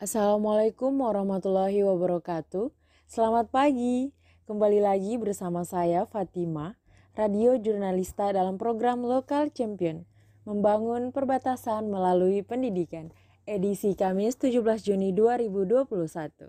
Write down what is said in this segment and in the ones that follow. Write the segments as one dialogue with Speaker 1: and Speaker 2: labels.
Speaker 1: Assalamualaikum warahmatullahi wabarakatuh. Selamat pagi. Kembali lagi bersama saya Fatima, radio jurnalista dalam program Lokal Champion, membangun perbatasan melalui pendidikan. Edisi Kamis 17 Juni 2021.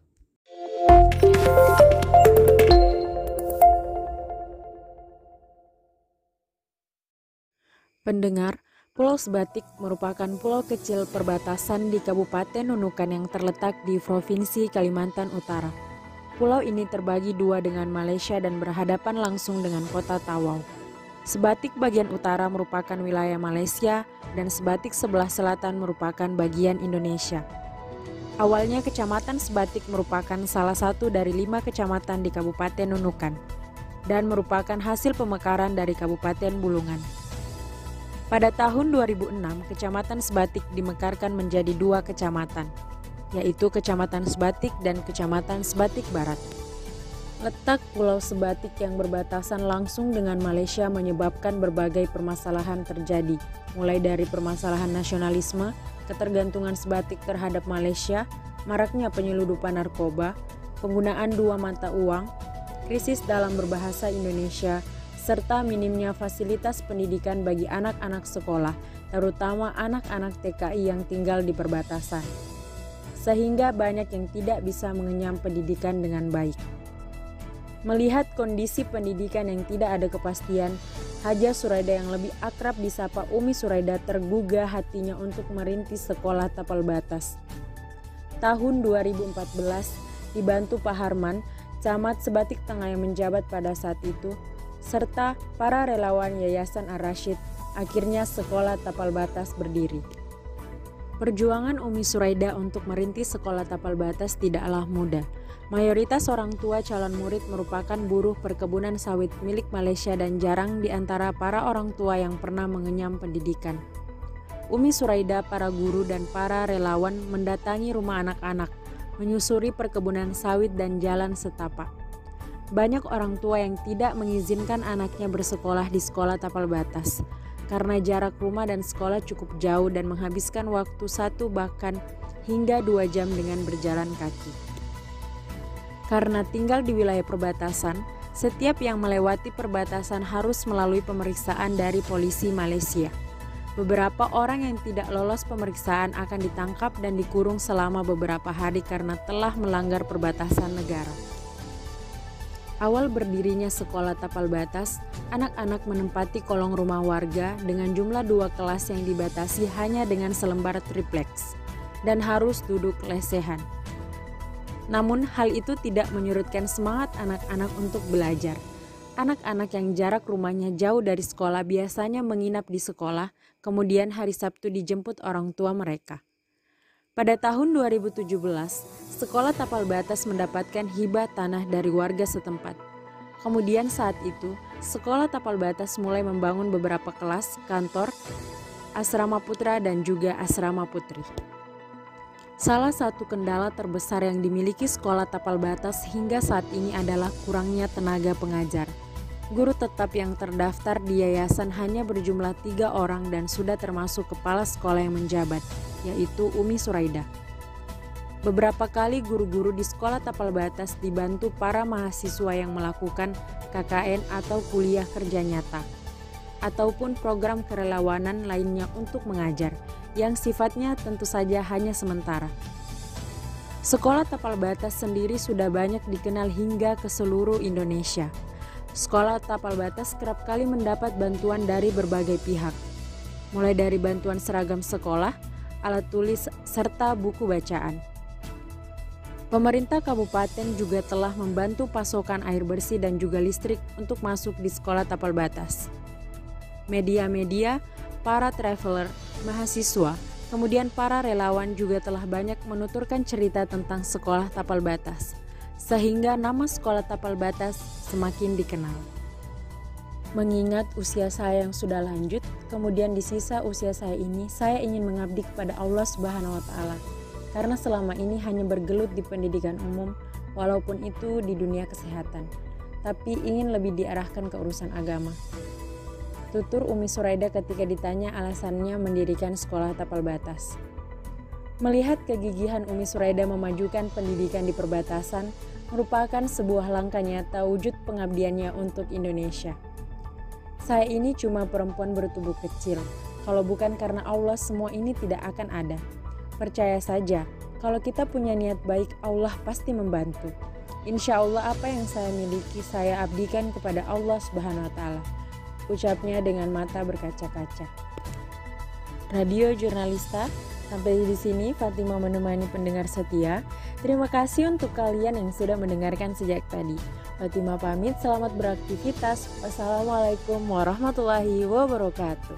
Speaker 1: Pendengar, Pulau Sebatik merupakan pulau kecil perbatasan di Kabupaten Nunukan yang terletak di Provinsi Kalimantan Utara. Pulau ini terbagi dua dengan Malaysia dan berhadapan langsung dengan kota Tawau. Sebatik bagian utara merupakan wilayah Malaysia dan Sebatik sebelah selatan merupakan bagian Indonesia. Awalnya kecamatan Sebatik merupakan salah satu dari lima kecamatan di Kabupaten Nunukan dan merupakan hasil pemekaran dari Kabupaten Bulungan. Pada tahun 2006, Kecamatan Sebatik dimekarkan menjadi dua kecamatan, yaitu Kecamatan Sebatik dan Kecamatan Sebatik Barat. Letak Pulau Sebatik yang berbatasan langsung dengan Malaysia menyebabkan berbagai permasalahan terjadi, mulai dari permasalahan nasionalisme, ketergantungan Sebatik terhadap Malaysia, maraknya penyeludupan narkoba, penggunaan dua mata uang, krisis dalam berbahasa Indonesia, serta minimnya fasilitas pendidikan bagi anak-anak sekolah, terutama anak-anak TKI yang tinggal di perbatasan, sehingga banyak yang tidak bisa mengenyam pendidikan dengan baik. Melihat kondisi pendidikan yang tidak ada kepastian, Haja Suraida yang lebih akrab disapa Umi Suraida tergugah hatinya untuk merintis sekolah tapal batas. Tahun 2014, dibantu Pak Harman, camat Sebatik Tengah yang menjabat pada saat itu, serta para relawan Yayasan Ar-Rashid, akhirnya sekolah tapal batas berdiri. Perjuangan Umi Suraida untuk merintis sekolah tapal batas tidaklah mudah. Mayoritas orang tua calon murid merupakan buruh perkebunan sawit milik Malaysia dan jarang di antara para orang tua yang pernah mengenyam pendidikan. Umi Suraida, para guru dan para relawan mendatangi rumah anak-anak, menyusuri perkebunan sawit dan jalan setapak banyak orang tua yang tidak mengizinkan anaknya bersekolah di sekolah tapal batas karena jarak rumah dan sekolah cukup jauh dan menghabiskan waktu satu bahkan hingga dua jam dengan berjalan kaki. Karena tinggal di wilayah perbatasan, setiap yang melewati perbatasan harus melalui pemeriksaan dari polisi Malaysia. Beberapa orang yang tidak lolos pemeriksaan akan ditangkap dan dikurung selama beberapa hari karena telah melanggar perbatasan negara. Awal berdirinya sekolah tapal batas, anak-anak menempati kolong rumah warga dengan jumlah dua kelas yang dibatasi hanya dengan selembar triplex dan harus duduk lesehan. Namun hal itu tidak menyurutkan semangat anak-anak untuk belajar. Anak-anak yang jarak rumahnya jauh dari sekolah biasanya menginap di sekolah, kemudian hari Sabtu dijemput orang tua mereka. Pada tahun 2017, sekolah tapal batas mendapatkan hibah tanah dari warga setempat. Kemudian saat itu, sekolah tapal batas mulai membangun beberapa kelas, kantor, asrama putra dan juga asrama putri. Salah satu kendala terbesar yang dimiliki sekolah tapal batas hingga saat ini adalah kurangnya tenaga pengajar. Guru tetap yang terdaftar di yayasan hanya berjumlah tiga orang dan sudah termasuk kepala sekolah yang menjabat, yaitu Umi Suraida. Beberapa kali guru-guru di sekolah tapal batas dibantu para mahasiswa yang melakukan KKN atau kuliah kerja nyata, ataupun program kerelawanan lainnya untuk mengajar, yang sifatnya tentu saja hanya sementara. Sekolah tapal batas sendiri sudah banyak dikenal hingga ke seluruh Indonesia. Sekolah tapal batas kerap kali mendapat bantuan dari berbagai pihak, mulai dari bantuan seragam sekolah, alat tulis, serta buku bacaan. Pemerintah kabupaten juga telah membantu pasokan air bersih dan juga listrik untuk masuk di sekolah tapal batas. Media-media, para traveler, mahasiswa, kemudian para relawan juga telah banyak menuturkan cerita tentang sekolah tapal batas sehingga nama sekolah tapal batas semakin dikenal. Mengingat usia saya yang sudah lanjut, kemudian di sisa usia saya ini, saya ingin mengabdi kepada Allah Subhanahu wa Ta'ala, karena selama ini hanya bergelut di pendidikan umum, walaupun itu di dunia kesehatan, tapi ingin lebih diarahkan ke urusan agama. Tutur Umi Suraida ketika ditanya alasannya mendirikan sekolah tapal batas. Melihat kegigihan Umi Suraida memajukan pendidikan di perbatasan merupakan sebuah langkah nyata wujud pengabdiannya untuk Indonesia. Saya ini cuma perempuan bertubuh kecil. Kalau bukan karena Allah, semua ini tidak akan ada. Percaya saja, kalau kita punya niat baik, Allah pasti membantu. Insya Allah apa yang saya miliki saya abdikan kepada Allah Subhanahu wa taala. Ucapnya dengan mata berkaca-kaca. Radio Jurnalista, sampai di sini Fatima menemani pendengar setia. Terima kasih untuk kalian yang sudah mendengarkan sejak tadi. Fatima pamit, selamat beraktivitas. Wassalamualaikum warahmatullahi wabarakatuh.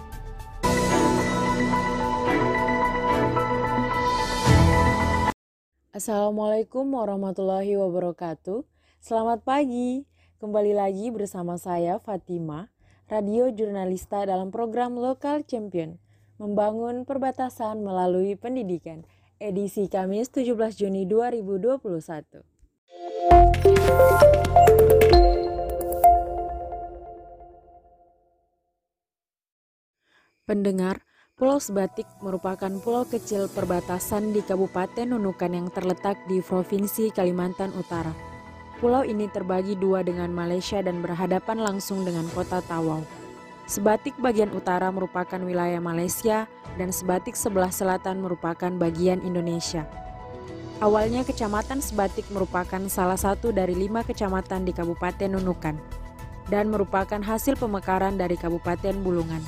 Speaker 1: Assalamualaikum warahmatullahi wabarakatuh. Selamat pagi. Kembali lagi bersama saya Fatima, radio jurnalista dalam program Lokal Champion, membangun perbatasan melalui pendidikan. Edisi Kamis 17 Juni 2021. Pendengar, Pulau Sebatik merupakan pulau kecil perbatasan di Kabupaten Nunukan yang terletak di Provinsi Kalimantan Utara. Pulau ini terbagi dua dengan Malaysia dan berhadapan langsung dengan kota Tawau. Sebatik bagian utara merupakan wilayah Malaysia dan Sebatik sebelah selatan merupakan bagian Indonesia. Awalnya kecamatan Sebatik merupakan salah satu dari lima kecamatan di Kabupaten Nunukan dan merupakan hasil pemekaran dari Kabupaten Bulungan.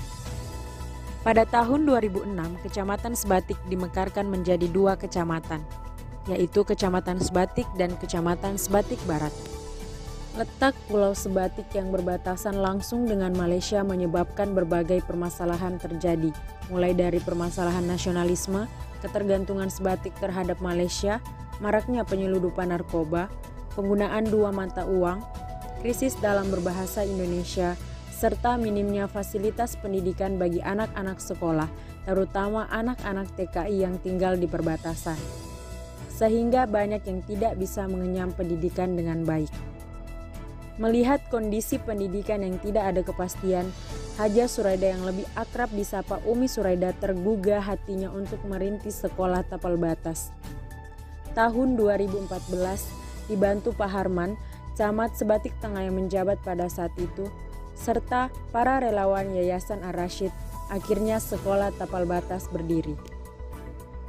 Speaker 1: Pada tahun 2006, Kecamatan Sebatik dimekarkan menjadi dua kecamatan, yaitu Kecamatan Sebatik dan Kecamatan Sebatik Barat. Letak Pulau Sebatik yang berbatasan langsung dengan Malaysia menyebabkan berbagai permasalahan terjadi, mulai dari permasalahan nasionalisme, ketergantungan Sebatik terhadap Malaysia, maraknya penyeludupan narkoba, penggunaan dua mata uang, krisis dalam berbahasa Indonesia, serta minimnya fasilitas pendidikan bagi anak-anak sekolah, terutama anak-anak TKI yang tinggal di perbatasan. Sehingga banyak yang tidak bisa mengenyam pendidikan dengan baik. Melihat kondisi pendidikan yang tidak ada kepastian, Haja Suraida yang lebih akrab disapa Umi Suraida tergugah hatinya untuk merintis sekolah tapal batas. Tahun 2014, dibantu Pak Harman, camat Sebatik Tengah yang menjabat pada saat itu, serta para relawan Yayasan Ar-Rashid, akhirnya sekolah tapal batas berdiri.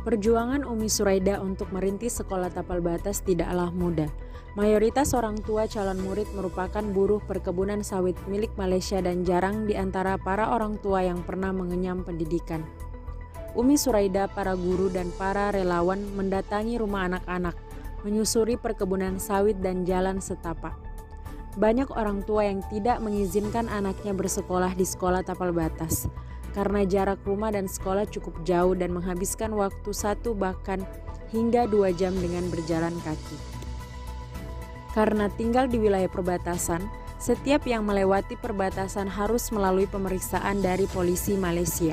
Speaker 1: Perjuangan Umi Suraida untuk merintis sekolah tapal batas tidaklah mudah. Mayoritas orang tua calon murid merupakan buruh perkebunan sawit milik Malaysia dan jarang di antara para orang tua yang pernah mengenyam pendidikan. Umi Suraida, para guru dan para relawan mendatangi rumah anak-anak, menyusuri perkebunan sawit dan jalan setapak banyak orang tua yang tidak mengizinkan anaknya bersekolah di sekolah tapal batas karena jarak rumah dan sekolah cukup jauh dan menghabiskan waktu satu bahkan hingga dua jam dengan berjalan kaki. Karena tinggal di wilayah perbatasan, setiap yang melewati perbatasan harus melalui pemeriksaan dari polisi Malaysia.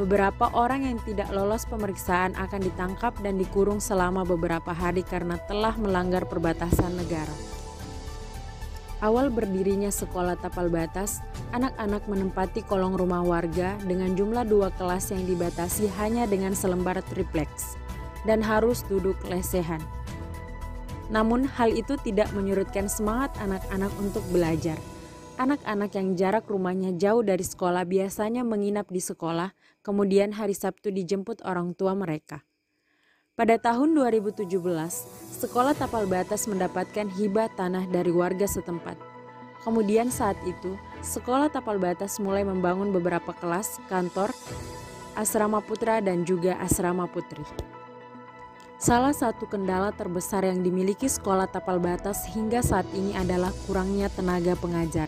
Speaker 1: Beberapa orang yang tidak lolos pemeriksaan akan ditangkap dan dikurung selama beberapa hari karena telah melanggar perbatasan negara. Awal berdirinya sekolah tapal batas, anak-anak menempati kolong rumah warga dengan jumlah dua kelas yang dibatasi hanya dengan selembar triplex dan harus duduk lesehan. Namun hal itu tidak menyurutkan semangat anak-anak untuk belajar. Anak-anak yang jarak rumahnya jauh dari sekolah biasanya menginap di sekolah, kemudian hari Sabtu dijemput orang tua mereka. Pada tahun 2017, sekolah tapal batas mendapatkan hibah tanah dari warga setempat. Kemudian saat itu, sekolah tapal batas mulai membangun beberapa kelas, kantor, asrama putra dan juga asrama putri. Salah satu kendala terbesar yang dimiliki sekolah tapal batas hingga saat ini adalah kurangnya tenaga pengajar.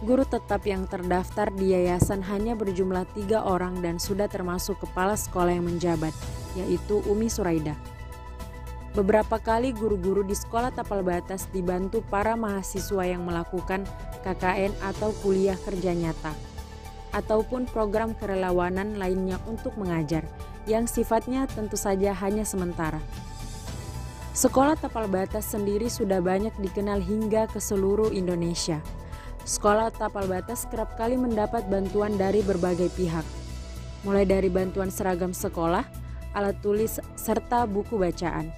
Speaker 1: Guru tetap yang terdaftar di yayasan hanya berjumlah tiga orang dan sudah termasuk kepala sekolah yang menjabat, yaitu Umi Suraida. Beberapa kali guru-guru di sekolah tapal batas dibantu para mahasiswa yang melakukan KKN atau kuliah kerja nyata, ataupun program kerelawanan lainnya untuk mengajar, yang sifatnya tentu saja hanya sementara. Sekolah tapal batas sendiri sudah banyak dikenal hingga ke seluruh Indonesia. Sekolah tapal batas kerap kali mendapat bantuan dari berbagai pihak, mulai dari bantuan seragam sekolah, alat tulis, serta buku bacaan.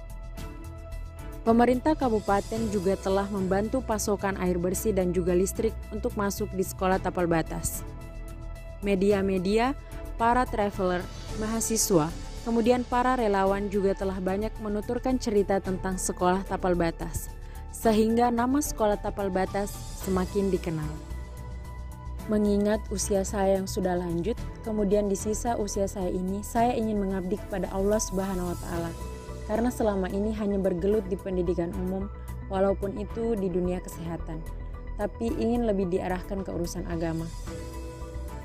Speaker 1: Pemerintah kabupaten juga telah membantu pasokan air bersih dan juga listrik untuk masuk di sekolah tapal batas. Media-media, para traveler, mahasiswa, kemudian para relawan juga telah banyak menuturkan cerita tentang sekolah tapal batas, sehingga nama sekolah tapal batas semakin dikenal. Mengingat usia saya yang sudah lanjut, kemudian di sisa usia saya ini, saya ingin mengabdi kepada Allah Subhanahu wa Ta'ala karena selama ini hanya bergelut di pendidikan umum, walaupun itu di dunia kesehatan, tapi ingin lebih diarahkan ke urusan agama.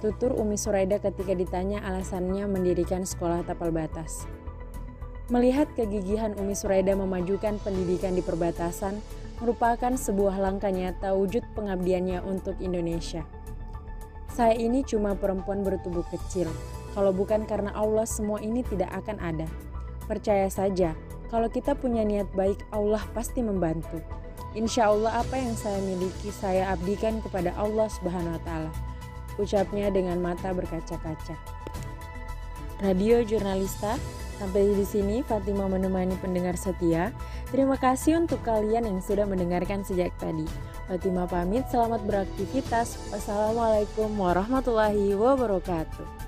Speaker 1: Tutur Umi Suraida ketika ditanya alasannya mendirikan sekolah tapal batas. Melihat kegigihan Umi Suraida memajukan pendidikan di perbatasan merupakan sebuah langkah nyata wujud pengabdiannya untuk Indonesia. Saya ini cuma perempuan bertubuh kecil. Kalau bukan karena Allah, semua ini tidak akan ada. Percaya saja, kalau kita punya niat baik, Allah pasti membantu. Insya Allah apa yang saya miliki saya abdikan kepada Allah Subhanahu wa taala. Ucapnya dengan mata berkaca-kaca. Radio Jurnalista, sampai di sini Fatima menemani pendengar setia. Terima kasih untuk kalian yang sudah mendengarkan sejak tadi. Fatima pamit, selamat beraktivitas. Wassalamualaikum warahmatullahi wabarakatuh.